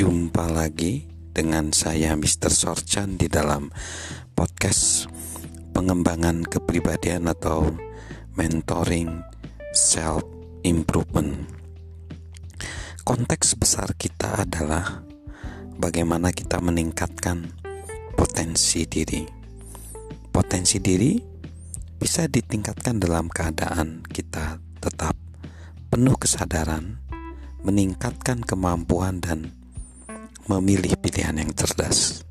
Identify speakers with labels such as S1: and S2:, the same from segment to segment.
S1: Jumpa lagi dengan saya Mr. Sorchan di dalam podcast pengembangan kepribadian atau mentoring self improvement. Konteks besar kita adalah bagaimana kita meningkatkan potensi diri. Potensi diri bisa ditingkatkan dalam keadaan kita tetap penuh kesadaran, meningkatkan kemampuan dan memilih pilihan yang cerdas.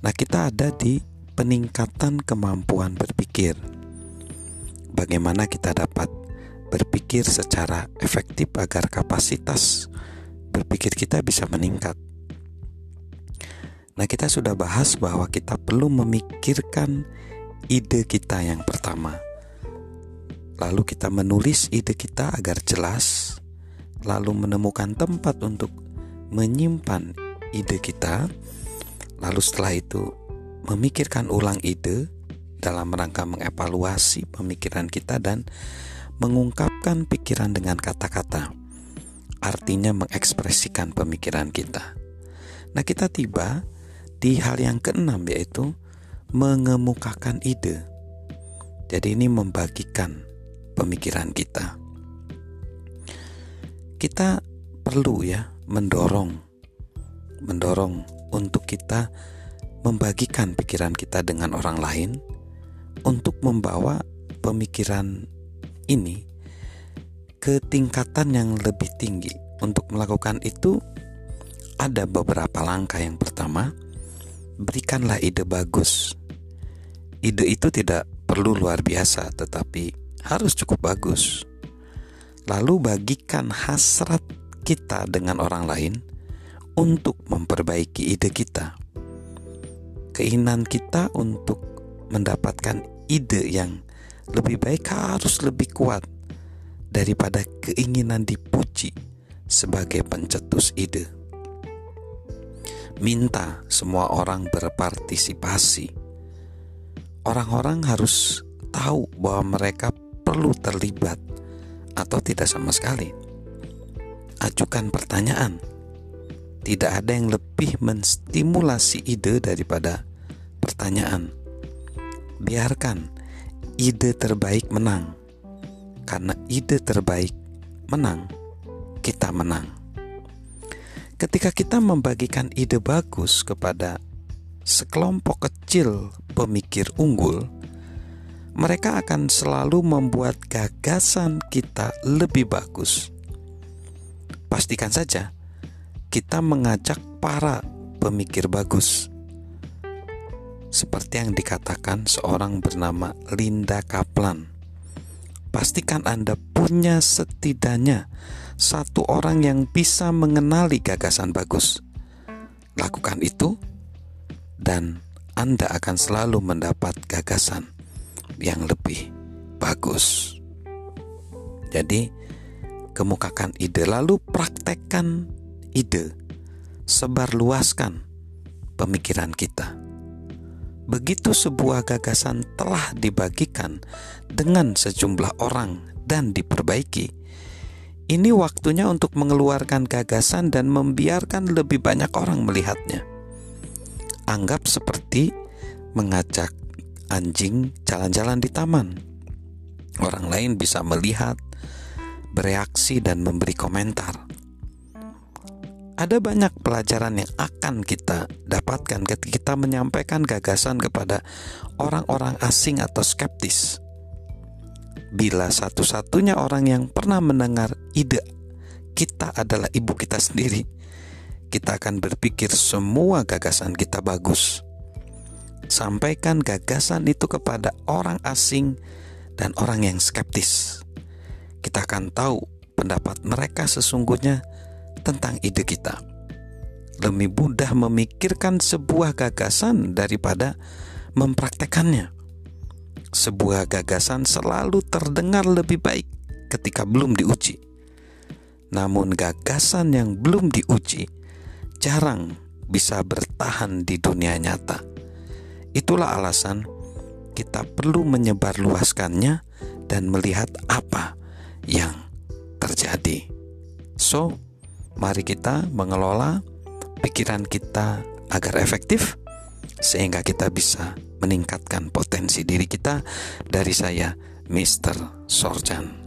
S1: Nah, kita ada di peningkatan kemampuan berpikir. Bagaimana kita dapat berpikir secara efektif agar kapasitas berpikir kita bisa meningkat. Nah, kita sudah bahas bahwa kita perlu memikirkan ide kita yang pertama. Lalu kita menulis ide kita agar jelas, lalu menemukan tempat untuk menyimpan ide kita. Lalu setelah itu memikirkan ulang ide dalam rangka mengevaluasi pemikiran kita dan mengungkapkan pikiran dengan kata-kata. Artinya mengekspresikan pemikiran kita. Nah, kita tiba di hal yang keenam yaitu mengemukakan ide. Jadi ini membagikan pemikiran kita. Kita perlu ya mendorong mendorong untuk kita membagikan pikiran kita dengan orang lain untuk membawa pemikiran ini ke tingkatan yang lebih tinggi. Untuk melakukan itu ada beberapa langkah. Yang pertama, berikanlah ide bagus. Ide itu tidak perlu luar biasa, tetapi harus cukup bagus. Lalu bagikan hasrat kita dengan orang lain untuk memperbaiki ide kita. Keinginan kita untuk mendapatkan ide yang lebih baik harus lebih kuat daripada keinginan dipuji sebagai pencetus ide minta semua orang berpartisipasi. Orang-orang harus tahu bahwa mereka perlu terlibat atau tidak sama sekali. Ajukan pertanyaan. Tidak ada yang lebih menstimulasi ide daripada pertanyaan. Biarkan ide terbaik menang. Karena ide terbaik menang, kita menang. Ketika kita membagikan ide bagus kepada sekelompok kecil pemikir unggul, mereka akan selalu membuat gagasan kita lebih bagus. Pastikan saja kita mengajak para pemikir bagus. Seperti yang dikatakan seorang bernama Linda Kaplan. Pastikan Anda punya setidaknya satu orang yang bisa mengenali gagasan bagus. Lakukan itu, dan Anda akan selalu mendapat gagasan yang lebih bagus. Jadi, kemukakan ide, lalu praktekkan ide, sebarluaskan pemikiran kita. Begitu sebuah gagasan telah dibagikan dengan sejumlah orang dan diperbaiki, ini waktunya untuk mengeluarkan gagasan dan membiarkan lebih banyak orang melihatnya. Anggap seperti mengajak anjing jalan-jalan di taman. Orang lain bisa melihat, bereaksi, dan memberi komentar. Ada banyak pelajaran yang akan kita dapatkan ketika kita menyampaikan gagasan kepada orang-orang asing atau skeptis bila satu-satunya orang yang pernah mendengar ide kita adalah ibu kita sendiri, kita akan berpikir semua gagasan kita bagus. Sampaikan gagasan itu kepada orang asing dan orang yang skeptis. Kita akan tahu pendapat mereka sesungguhnya tentang ide kita. Lebih mudah memikirkan sebuah gagasan daripada mempraktekannya sebuah gagasan selalu terdengar lebih baik ketika belum diuji. Namun, gagasan yang belum diuji jarang bisa bertahan di dunia nyata. Itulah alasan kita perlu menyebarluaskannya dan melihat apa yang terjadi. So, mari kita mengelola pikiran kita agar efektif sehingga kita bisa meningkatkan potensi diri kita dari saya Mr. Sorjan.